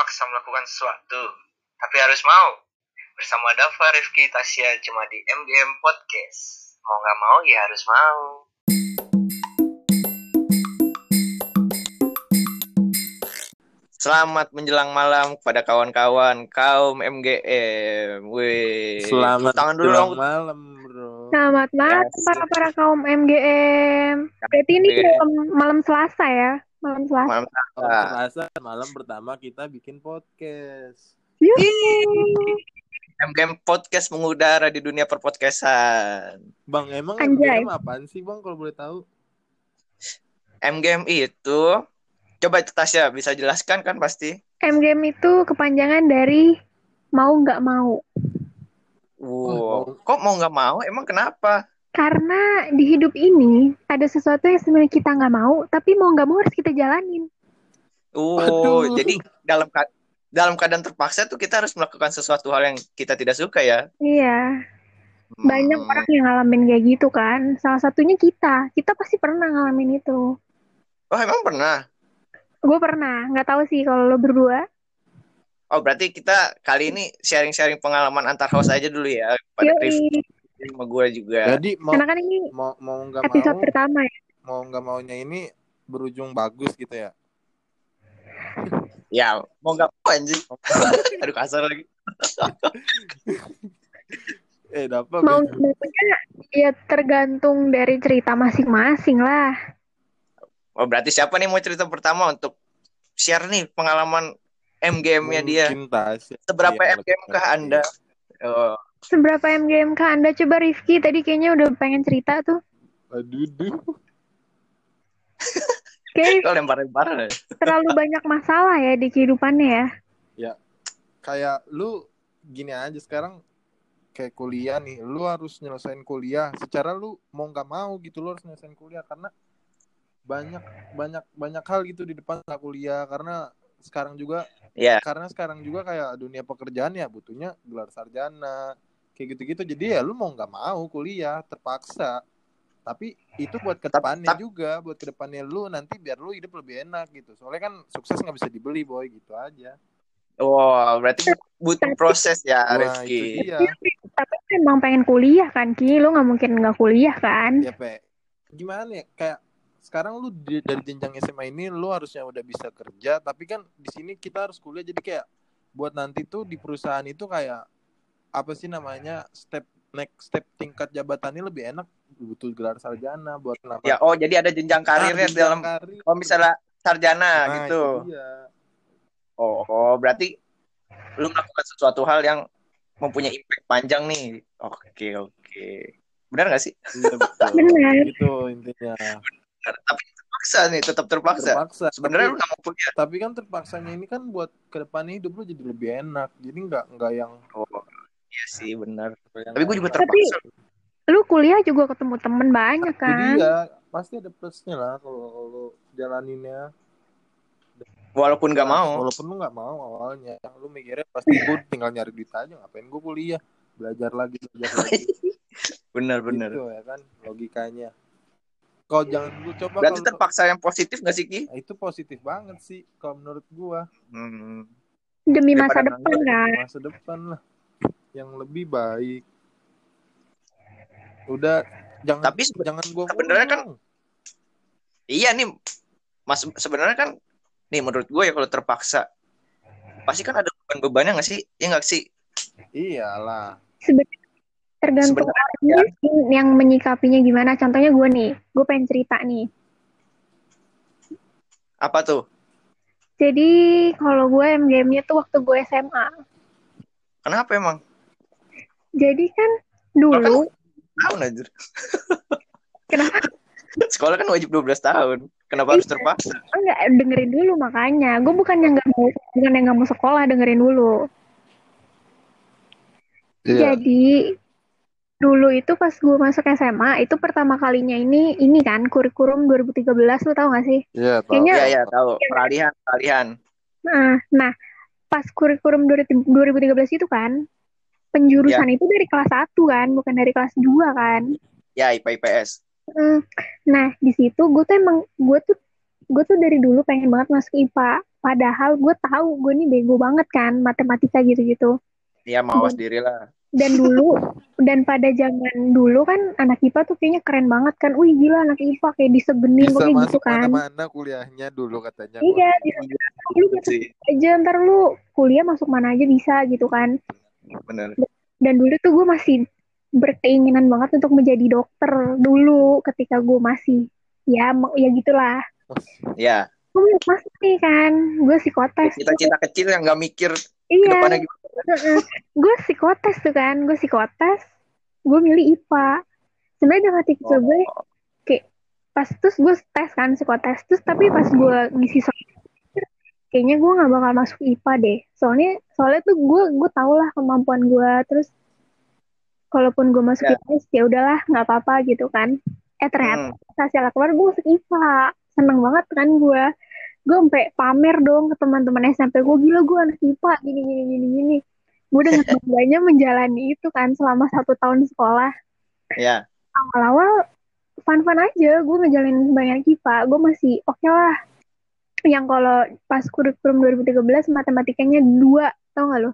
terpaksa melakukan sesuatu, tapi harus mau. Bersama Dava Rifki Tasya cuma di MGM Podcast. Mau nggak mau ya harus mau. Selamat menjelang malam kepada kawan-kawan kaum MGM. Wih. Selamat tangan dulu dong. malam, bro. Selamat malam para para kaum MGM. Berarti ini malam Selasa ya, malam Selasa. Malam Malam Selasa, malam pertama kita bikin podcast. MGM Podcast mengudara di dunia perpodcastan. Bang, emang Anjay. MGM apaan sih, Bang, kalau boleh tahu? MGM itu coba Tasya bisa jelaskan kan pasti. MGM itu kepanjangan dari mau nggak mau. Wow. Kok mau nggak mau? Emang kenapa? Karena di hidup ini ada sesuatu yang sebenarnya kita nggak mau, tapi mau nggak mau harus kita jalanin. Oh, Aduh. jadi dalam dalam keadaan terpaksa tuh kita harus melakukan sesuatu hal yang kita tidak suka ya. Iya, banyak Hmm. orang yang ngalamin kayak gitu kan. Salah satunya kita. Kita pasti pernah ngalamin itu. Oh, emang pernah. Gue pernah. Nggak tahu sih kalau lo berdua. Oh, berarti kita kali ini sharing-sharing pengalaman antar host aja dulu ya pada Yoi. Sama gue juga. Jadi mau Karena kan ini mau mau nggak episode mau, pertama ya. mau nggak maunya ini berujung bagus gitu ya. Ya, mau nggak mau anjing. Aduh kasar lagi. Eh, dapat Mau nggak maunya ya tergantung dari cerita masing-masing lah. Oh, berarti siapa nih mau cerita pertama untuk share nih pengalaman MGM-nya dia? Tasya. Seberapa Iya, MGM kah. Anda? Oh, Seberapa MGM kah Anda? Coba Rifki tadi kayaknya udah pengen cerita tuh. Aduh, duh. Kayak kok lempar-lempar ya? terlalu banyak masalah ya di kehidupannya ya. Kayak lu gini aja sekarang kayak kuliah nih, lu harus nyelesain kuliah. Secara lu mau nggak mau gitu lu harus nyelesain kuliah karena banyak banyak banyak hal gitu di depan kuliah karena sekarang juga Ya, karena sekarang juga kayak dunia pekerjaan ya butuhnya gelar sarjana kayak gitu-gitu. Jadi ya lu mau nggak mau kuliah terpaksa. Tapi itu buat ke depannya tap- juga buat ke depannya lu nanti biar lu hidup lebih enak gitu. Soalnya kan sukses nggak bisa dibeli boy gitu aja. Wow, berarti butuh proses ya, Wah, Rifki. dia. Tapi emang pengen kuliah kan Ki, lo nggak mungkin nggak kuliah kan? ya pe. Gimana ya? Kayak sekarang lu di- dari jenjang SMA ini lu harusnya udah bisa kerja tapi kan di sini kita harus kuliah. Jadi kayak buat nanti tuh di perusahaan itu kayak apa sih namanya step next step tingkat jabatannya lebih enak butuh gelar sarjana buat kenapa Ya, oh jadi ada jenjang karirnya Ah, jenjang dalam karir. kalau misalnya sarjana Nah, gitu. itu dia. Oh, oh, berarti lu melakukan sesuatu hal yang mempunyai impact panjang nih. Oke, oke. Benar gak sih? Iya, betul. Benar. Gitu intinya. Benar. Tapi terpaksa nih, tetap terpaksa. Terpaksa. Sebenarnya lu gak mau kuliah. tapi kan terpaksanya ini kan buat ke depannya hidup lu jadi lebih enak. Jadi nggak nggak yang Oh, iya sih, benar. yang Tapi gue juga apa. Tapi- terpaksa. Lu kuliah juga ketemu temen banyak Jadi kan? ya pasti ada plusnya lah kalau kalau jalaninnya. Walaupun gak mau. Walaupun lu nggak mau awalnya, lu mikirnya pasti gue tinggal nyari duit aja, ngapain gue kuliah, belajar lagi, belajar lagi. Benar, benar. Gitu ya kan logikanya. Kau jangan lu coba Berarti kalau- terpaksa yang positif gak sih, Ki? Nah, itu positif banget sih kalau menurut gua. Hmm. Demi Daripada masa depan kan? Masa depan lah yang lebih baik. Udah jangan Tapi sebe- jangan gua sebenarnya kan-. Iya nih, Mas sebenarnya kan nih menurut gue ya kalau terpaksa pasti kan ada beban-bebannya gak sih? Ya gak sih? iyalah. Tergantung orangnya sih yang menyikapinya gimana. Contohnya gue nih, gue pengen cerita nih. Apa tuh? Jadi kalau gue MGM-nya tuh waktu gue SMA. Kenapa emang? Jadi kan dulu, Tahun aja. kenapa Sekolah kan wajib 12 tahun. Kenapa harus Iya. terpaksa? enggak dengerin dulu makanya. Gue bukan yang nggak mau, bukan yang nggak mau sekolah, dengerin dulu. Iya. Jadi dulu itu pas gue masuk SMA itu pertama kalinya ini ini kan kurikulum 2013 lu tau gak sih? Iya, tahu. Kayaknya- Iya, iya, tahu. Peralihan, peralihan. Nah, nah pas kurikulum 2013 itu kan penjurusan itu dari kelas 1 kan, bukan dari kelas 2 kan. Ya, IPA IPS. Hmm, Nah, di situ gue tuh emang gue tuh gue tuh dari dulu pengen banget masuk IPA. padahal gue tahu gue nih bego banget kan matematika gitu-gitu Iya, mawas diri lah. dan dulu dan pada zaman dulu kan anak IPA tuh kayaknya keren banget kan wih gila anak IPA kayak disegenin Bisa pokoknya gitu masuk kan mana-mana kuliahnya dulu katanya. iya bisa lu aja ntar lu kuliah masuk mana aja bisa gitu kan Bener. dan dulu tuh gue masih berkeinginan banget untuk menjadi dokter dulu ketika gue masih ya mau- ya gitulah. Ya, gue masuk nih kan gue psikotes. Cita-cita kecil yang nggak mikir iya. gue psikotes tuh kan gue psikotes gue milih IPA sebenarnya dalam hati kecil gue Oh, kayak pas terus gue tes kan psikotes. Terus tapi pas gue ngisi soal kayaknya gue nggak bakal masuk IPA deh. Soalnya soalnya tuh gue gue tau lah kemampuan gue terus kalaupun gue masuk Ya. IPS ya udahlah nggak apa-apa gitu kan. Eh ternyata Hmm. hasil keluar gue masuk IPA seneng banget kan gue gue sampai pamer dong ke teman-teman SMP gue gila gue anak IPA gini gini gini gini. Gue dengan bangganya menjalani itu kan selama satu tahun sekolah. Ya, awal-awal fun-fun aja. Gue ngejalanin banyak IPA gue masih oke lah yang kalau pas kurikulum 2013 matematikanya dua tau gak lo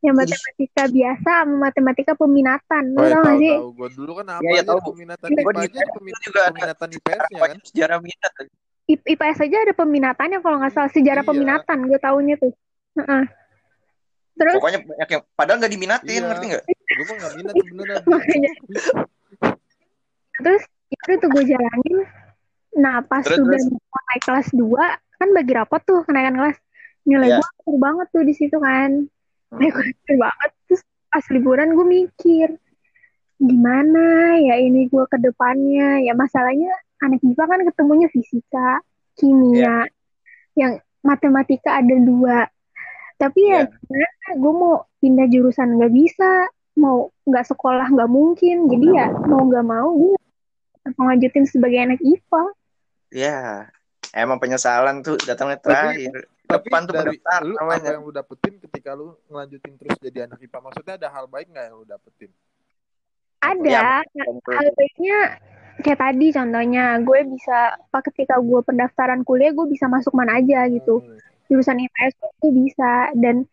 yang matematika biasa sama matematika peminatan lo Oh ya tau gak sih tahu. Gue dulu kan apa Iya, iya, aja tahu. peminatan Iya, IPA gua aja ada pemi- juga peminatan IPS-nya kan. sejarah minat. I- IPS aja ada peminatannya kalau nggak salah sejarah Iya. peminatan gue taunya tuh Heeh. terus Pokoknya banyak yang padahal nggak diminatin, Iya. ngerti nggak? Gue mah nggak minat sebenarnya. makanya terus itu tuh gue jalanin nah pas Terus, sudah terus? mau naik kelas 2 kan bagi rapot tuh kenaikan kelas. Nilai Iya. gue hancur banget tuh di situ kan. Nilai Hmm. gue hancur banget. Terus pas liburan gue mikir gimana ya ini gue ke depannya? Ya masalahnya anak IPA kan ketemunya fisika kimia yang matematika ada dua. Tapi ya gimana? Gue mau pindah jurusan nggak bisa mau nggak sekolah nggak mungkin. Jadi ya mau nggak mau gue lanjutin sebagai anak IPA Ya, emang penyesalan tuh datangnya terakhir. Tapi Depan tuh dari pendaftar lu apa namanya. yang lu dapetin ketika lu ngelanjutin terus jadi anak IPA? Maksudnya ada hal baik nggak yang lu dapetin? ada Ya, hal baiknya kayak tadi contohnya gue bisa apa ketika gue pendaftaran kuliah gue bisa masuk mana aja gitu Hmm. jurusan IPS gue bisa dan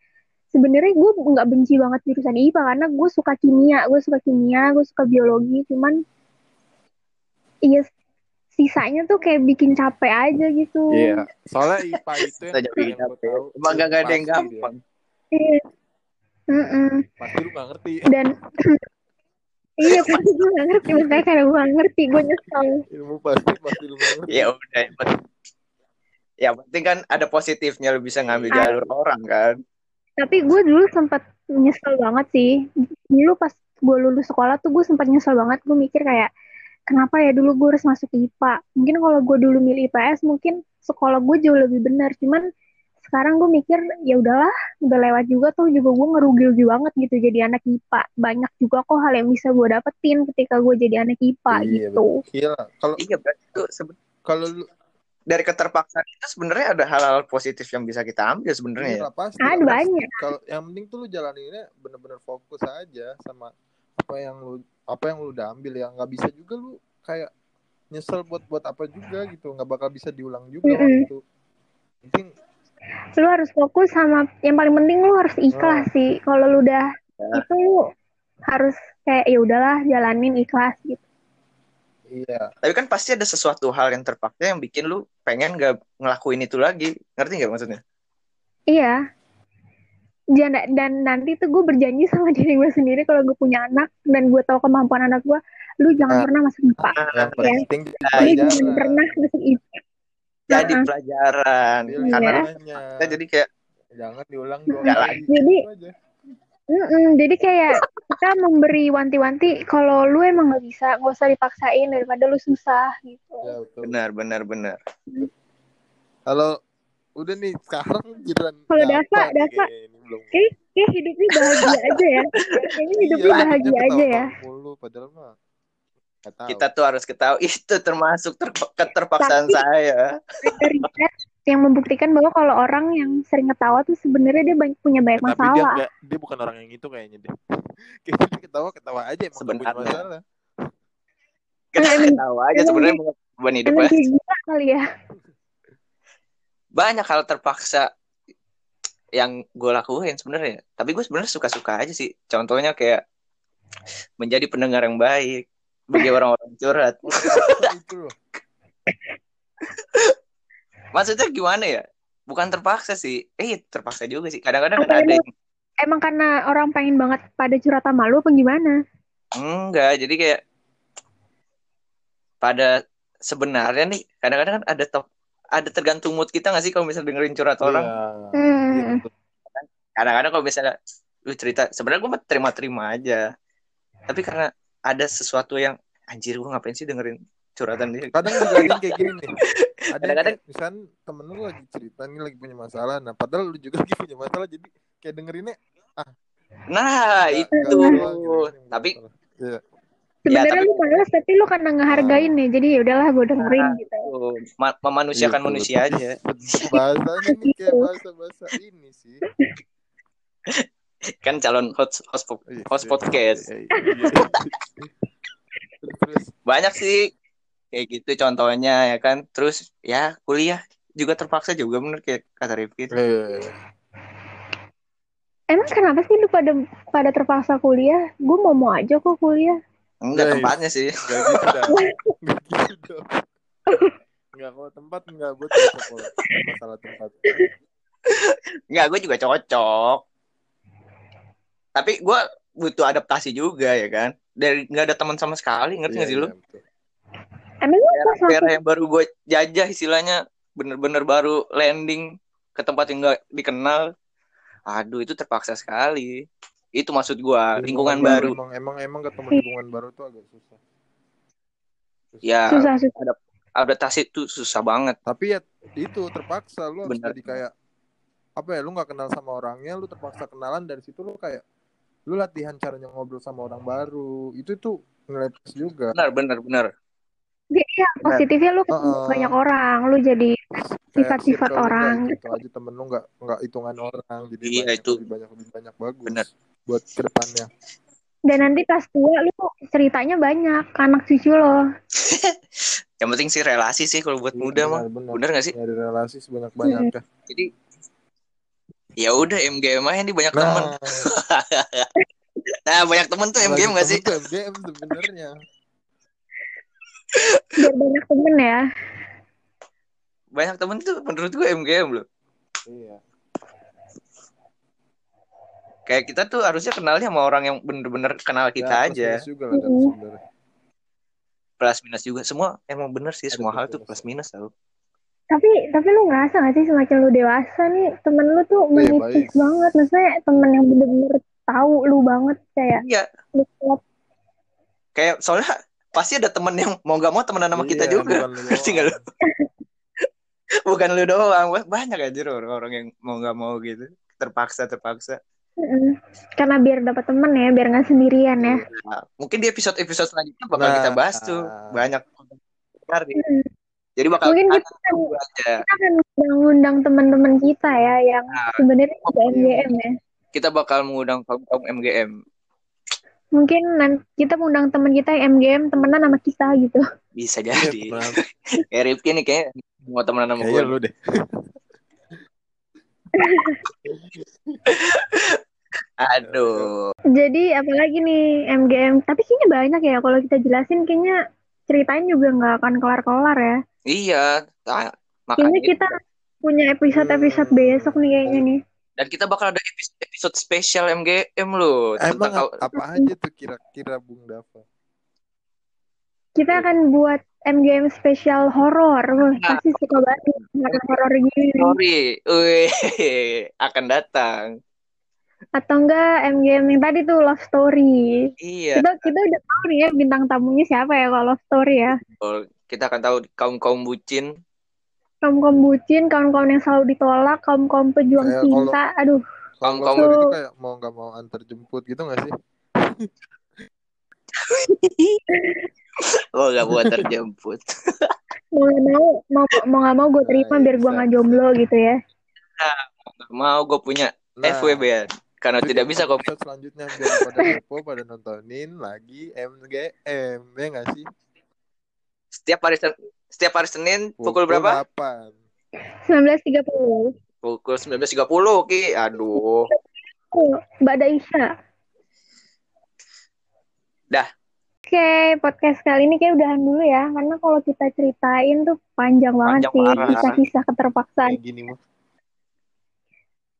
sebenarnya gue nggak benci banget jurusan IPA karena gue suka kimia gue suka kimia gue suka biologi cuman iya sisanya tuh kayak bikin capek aja gitu Iya, soalnya IPA itu yang, jadi gue capek. tahu. Emang gak ada yang gampang. Iya. Mm-mm. dia. Pasti lu gak ngerti. dan iya pasti gue gak ngerti makanya karena gue gak ngerti gue nyesel Ilmu pasti pasti lu gak ngerti. Ya udah. Ya penting kan ada positifnya lu bisa ngambil Ah. jalur orang kan. tapi gue dulu sempat nyesel banget sih dulu pas gue lulus sekolah tuh gue sempat nyesel banget gue mikir kayak kenapa ya dulu gue harus masuk IPA mungkin kalau gue dulu milih IPS mungkin sekolah gue jauh lebih benar cuman sekarang gue mikir ya udahlah udah lewat juga tuh juga gue ngerugi banget gitu jadi anak IPA banyak juga kok hal yang bisa gue dapetin ketika gue jadi anak IPA Iya, gitu Gila. Kalau Iya berarti seben- kalau dari keterpaksaan itu sebenarnya ada hal-hal positif yang bisa kita ambil sebenarnya ya. Iya, pasti Ada banyak. Kalau yang penting tuh lu jalaninnya bener-bener fokus aja sama apa yang lu apa yang lu udah ambil ya nggak bisa juga lu kayak nyesel buat buat apa juga gitu nggak bakal bisa diulang juga Mm-mm. waktu itu penting lu harus fokus sama yang paling penting lu harus ikhlas Hmm. sih kalau lu udah Ya. itu lu harus kayak ya udahlah jalanin ikhlas gitu iya Tapi kan pasti ada sesuatu hal yang terpaksa yang bikin lu pengen gak ngelakuin itu lagi. Ngerti nggak maksudnya? iya dan, dan nanti tuh gue berjanji sama diri gue sendiri kalau gue punya anak dan gue tahu kemampuan anak gue lu jangan Ah. pernah masuk IPA yang penting lu pelajaran. jangan pernah masuk IPA Jadi Heeh. pelajaran. Karena Iya. kita jadi kayak jangan diulang dua Nggak kali Jadi- aja. Mm-mm, jadi kayak kita memberi wanti-wanti kalau lu emang nggak bisa nggak usah dipaksain daripada lu susah gitu. Ya betul. Benar benar benar. kalau udah nih sekarang giliran Kalau kayaknya ini belum kayak kayak hidupnya bahagia aja ya kayaknya hidupnya Iya, bahagia aja ya mulu, padahal mah tahu. Kita tuh harus ketahui itu termasuk ter- keterpaksaan Tapi- saya. ada riset yang membuktikan bahwa kalau orang yang sering ketawa tuh sebenarnya dia banyak punya banyak tapi dia masalah. nggak dia bukan orang yang itu kayaknya deh kayaknya dia ketawa ketawa aja emang nggak punya Sebenarnya. masalah Kita Emang- ketawa aja sebenarnya dia- beban hidup Emang dia gila kali ya. banyak hal terpaksa yang gue lakuin sebenarnya. Tapi gue sebenarnya suka-suka aja sih. Contohnya kayak menjadi pendengar yang baik bagi orang-orang curhat. Maksudnya gimana ya? Bukan terpaksa sih. Eh terpaksa juga sih. Kadang-kadang kan ada emang- yang Emang karena orang pengen banget pada curhat sama lu apa gimana? enggak jadi kayak pada sebenarnya nih kadang-kadang kan ada top ada tergantung mood kita nggak sih kalau misalnya dengerin curhat orang? Iya. Hmm. Iya, betul. kadang-kadang kalau misalnya lu cerita sebenarnya gue terima-terima aja. Tapi karena ada sesuatu yang anjir gue ngapain sih dengerin curhatan dia? Kadang juga kayak gini nih. Ada Kadang-kadang- temen lu lagi cerita nih lagi punya masalah. Nah padahal lu juga lagi punya masalah jadi kayak dengerinnya nah nggak- itu. gitu, yang punya tapi. Sebenarnya tapi- lu males tapi lu karena ngehargain nih. Jadi ya udahlah gue dengerin gitu. tuh, ma- memanusiakan Iya, betul, manusia aja. Bahasanya nih kayak bahasa-bahasa ini sih. Kan calon host host, Iya, host iya, podcast. banyak sih kayak gitu contohnya ya kan. Terus ya kuliah juga terpaksa juga bener kayak kata Rifki eh, Emang kenapa sih lu pada pada terpaksa kuliah? Gue mau mau aja kok kuliah. Enggak Guys. tempatnya sih Gak gitu dah. Gak gitu dong. Enggak kalau tempat enggak buat cocok kalau masalah tempat. enggak gue juga cocok tapi gue butuh adaptasi juga ya kan dari nggak ada teman sama sekali ngerti Iya, nggak sih lu iya, betul. Emang daerah yang baru gue jajah istilahnya bener-bener baru landing ke tempat yang nggak dikenal aduh itu terpaksa sekali itu maksud gue lingkungan baru Emang emang emang ketemu lingkungan baru tuh agak susah. Susah. ya susah susah. adaptasi itu susah banget Tapi ya itu terpaksa lu harus jadi kayak apa ya lu nggak kenal sama orangnya lu terpaksa kenalan dari situ lu kayak lu latihan caranya ngobrol sama orang baru itu tuh nilai plus juga benar benar benar Jadi ya positifnya lu ketemu Heeh. banyak orang, lu jadi Sifat-sifat orang nggak itu aja temen lu nggak nggak hitungan orang jadi Iya, banyak, itu. lebih banyak lebih banyak bagus Benar. Buat ke depannya dan nanti pas tua lu ceritanya banyak ke anak cucu lo. yang penting sih relasi sih kalau buat Iya, muda mah. benar, benar. bener gak sih? Nyari relasi sebanyak banyaknya jadi ya udah MGM aja nih banyak temen. Nah nah banyak temen tuh MGM gak sih? Tuh MGM sebenarnya. Biar banyak temen ya. banyak temen tuh menurut gue MGM loh. Iya kayak kita tuh harusnya kenalnya sama orang yang bener-bener kenal kita Ya, plus aja. minus juga sebenarnya plus minus juga. Semua emang bener sih Ada semua hal tuh plus minus tau. Tapi tapi lu ngerasa gak sih semakin lu dewasa nih temen lu tuh Iya, menipis baik. banget. Maksudnya temen yang bener-bener tahu lu banget kayak iya. deket. kayak soalnya pasti ada temen yang mau gak mau temenan sama kita Iya, juga. bukan lu ngerti gak lu. bukan lu doang. Banyak aja orang-orang yang mau gak mau gitu. Terpaksa terpaksa. Karena biar dapat temen ya, biar nggak sendirian ya. Nah, mungkin di episode episode selanjutnya bakal Nah. kita bahas tuh banyak Ngerti? jadi bakal Mungkin kita akan, aja kita akan ngundang teman-teman kita ya yang Nah, sebenarnya juga MGM ya. kita bakal mengundang kaum kaum MGM Mungkin nanti kita mengundang teman kita yang MGM temenan sama kita gitu. bisa Iya, jadi benar. kayak Rifki nih kayak mau temenan sama Kayaknya gue lu deh aduh Jadi apalagi nih MGM, tapi kayaknya banyak ya kalau kita jelasin kayaknya ceritain juga nggak akan kelar-kelar ya. iya ah, Kayaknya makanya kita punya episode-episode Hmm. besok nih kayaknya nih. dan kita bakal ada episode, episode spesial MGM loh emang tentang kau- ap- apa aja tuh kira-kira Bung Dava Kita akan buat MGM spesial horor. Nah. pasti suka banget nih horor gini. Wih, akan datang Atau enggak MGM yang tadi tuh love story. iya Kita kita udah tahu nih ya bintang tamunya siapa ya kalau love story ya. kita akan tahu kaum kaum bucin Kaum-kaum bucin, kaum-kaum yang selalu ditolak, kaum-kaum pejuang Kayak kalau- cinta. Aduh, Kaum- kaum- itu kayak mau nggak mau antar jemput gitu nggak sih oh gak buat terjemput mau nggak mau, mau mau nggak mau gue terima Nah, biar gue nggak jomblo gitu ya. Gak mau gue punya Nah, FWB ya karena tidak bisa kok episode selanjutnya biar pada kepo pada nontonin lagi MGM ya nggak sih setiap hari setiap hari Senin pukul berapa 8 19.30. Pukul 19.30, Ki. Aduh. Oh, Mbak Daisha. Dah. Oke, podcast kali ini kayak udahan dulu ya. Karena kalau kita ceritain tuh panjang banget Panjang sih. parah. Kisah-kisah keterpaksaan. Kayak gini mah.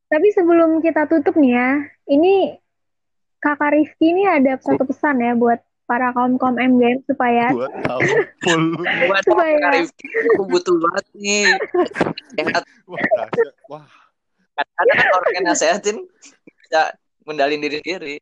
Tapi sebelum kita tutup nih ya, ini kakak Rifki ini ada satu pesan ya buat para kaum-kaum MGM supaya full. Buat Supaya- Kak Rifki, aku butuh banget nih. Sehat. Wah. Wah, Kadang kan orang yang nasehatin bisa mendalin diri sendiri.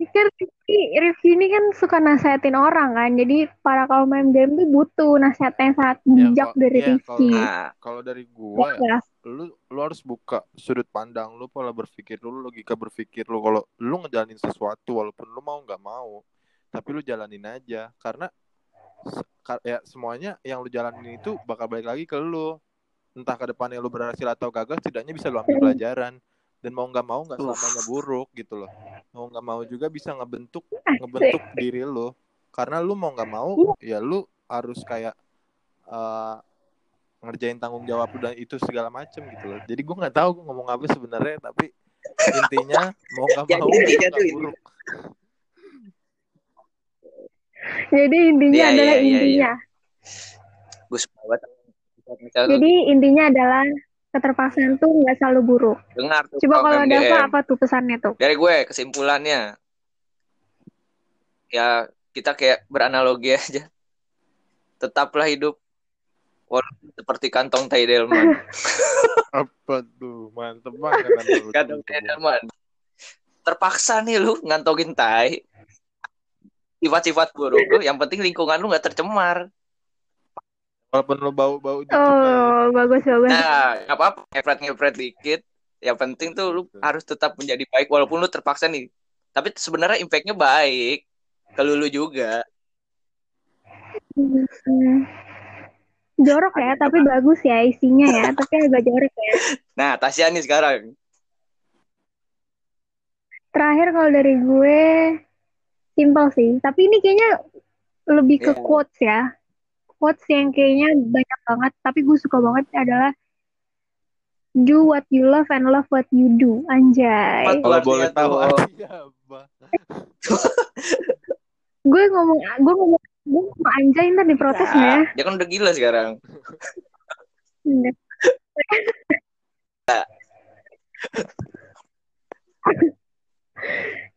kan Rifki, Rifki ini kan suka nasehatin orang kan. Jadi para kaum MGM tuh butuh nasihat yang sangat bijak kok- dari iya, Rifki. Nah, kalau dari gua Ya, ya, lu lu harus buka sudut pandang lu pola berpikir lu logika berpikir lu. Kalau lu ngejalanin sesuatu walaupun lu mau nggak mau tapi lu jalanin aja. Karena ya semuanya yang lu jalanin itu bakal balik lagi ke lu. Entah ke depannya lu berhasil atau gagal setidaknya bisa lu ambil pelajaran. Dan mau nggak mau nggak selamanya buruk gitu loh. Mau nggak mau juga bisa ngebentuk ngebentuk diri lu. Karena lu mau nggak mau ya lu harus kayak eh, ngerjain tanggung jawab lu dan itu segala macem gitu loh jadi gue nggak tahu gue ngomong apa sebenarnya tapi intinya mau nggak Ya, mau intinya nggak tuh buruk Jadi intinya Iya, adalah iya, intinya. gue suka banget. Jadi intinya adalah keterpaksaan tuh nggak selalu buruk. dengar tuh Coba kalau. Dava apa tuh pesannya tuh? Dari gue kesimpulannya ya kita kayak beranalogi aja. Tetaplah hidup seperti kantong tai delman. apa tuh mantep banget kan kantong tuh. tai delman. Terpaksa nih lu ngantongin tai. Sifat-sifat buruk lu, yang penting lingkungan lu nggak tercemar. walaupun lu bau bau Oh, bagus bagus. Nah, nggak apa-apa, ngepret-ngepret dikit. Yang penting tuh lu harus tetap menjadi baik walaupun lu terpaksa nih. Tapi sebenarnya impact-nya baik ke lu juga. Jorok ya, tapi bagus ya isinya ya. Tapi agak jorok ya. Nah, Tasya nih sekarang. Terakhir kalau dari gue simpel sih. Tapi ini kayaknya lebih ke Iya. quotes ya. Quotes yang kayaknya banyak banget. Tapi gue suka banget adalah do what you love and love what you do. Anjay. Kalau boleh tahu Gue ngomong, gue ngomong, ngomong anjay ntar diprotes nggak ya? Nah, dia kan udah gila sekarang.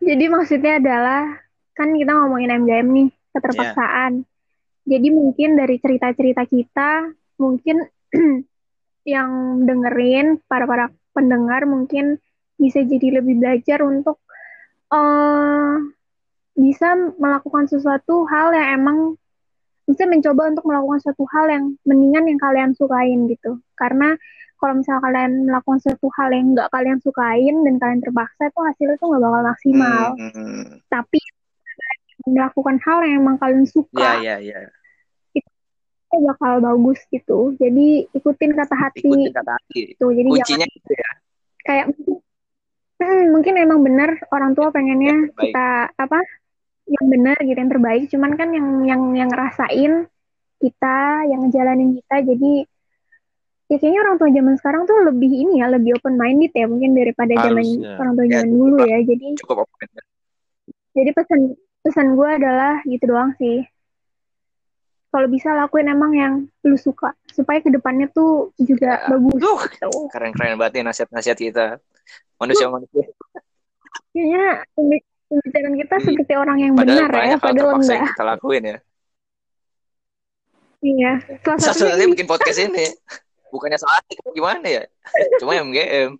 Jadi maksudnya adalah kan kita ngomongin MGM nih keterpaksaan. Jadi mungkin dari cerita-cerita kita mungkin yang dengerin para para pendengar mungkin bisa jadi lebih belajar untuk eh bisa melakukan sesuatu hal yang emang bisa mencoba untuk melakukan suatu hal yang mendingan yang kalian sukain gitu. Karena kalau misalnya kalian melakukan suatu hal yang nggak kalian sukain dan kalian terpaksa itu hasilnya tuh nggak bakal maksimal. Hmm, Tapi melakukan hal yang emang kalian ya, suka ya, ya. itu bakal bagus gitu. Jadi ikutin kata hati Ikutin kata hati. gitu. Jadi jangan Kuncinya gitu ya. kayak hmm, mungkin emang benar orang tua pengennya Yang terbaik. kita apa yang benar gitu yang terbaik cuman kan yang yang yang ngerasain kita yang ngejalanin kita jadi ya kayaknya orang tua zaman sekarang tuh lebih ini ya lebih open minded ya mungkin daripada zaman orang tua Ya, zaman dulu cukup ya jadi Cukup open. jadi pesan pesan gue adalah gitu doang sih kalau bisa lakuin emang yang lu suka supaya ke depannya tuh juga Ya. bagus Duh, gitu. keren-keren banget nih nasihat-nasihat kita. Manusia-manusia. Kayaknya pembi- pembicaraan kita Hmm. seperti orang yang Padahal benar ya, padahal enggak. yang kita lakuin ya. Iya. Salah Salah satunya bikin podcast ini. Bukannya soal asik gimana ya? Cuma MGM.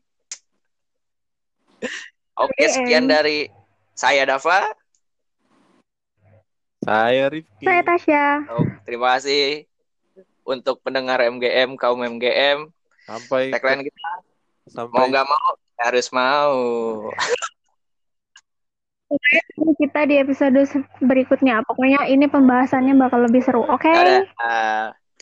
Oke, sekian dari saya Dava. saya Rifki Saya Tasya. Oh, terima kasih untuk pendengar MGM, kaum MGM. sampai Tagline kita mau sampai nggak mau harus mau. Kita di episode berikutnya. Pokoknya ini pembahasannya bakal lebih seru. Oke? Dadah.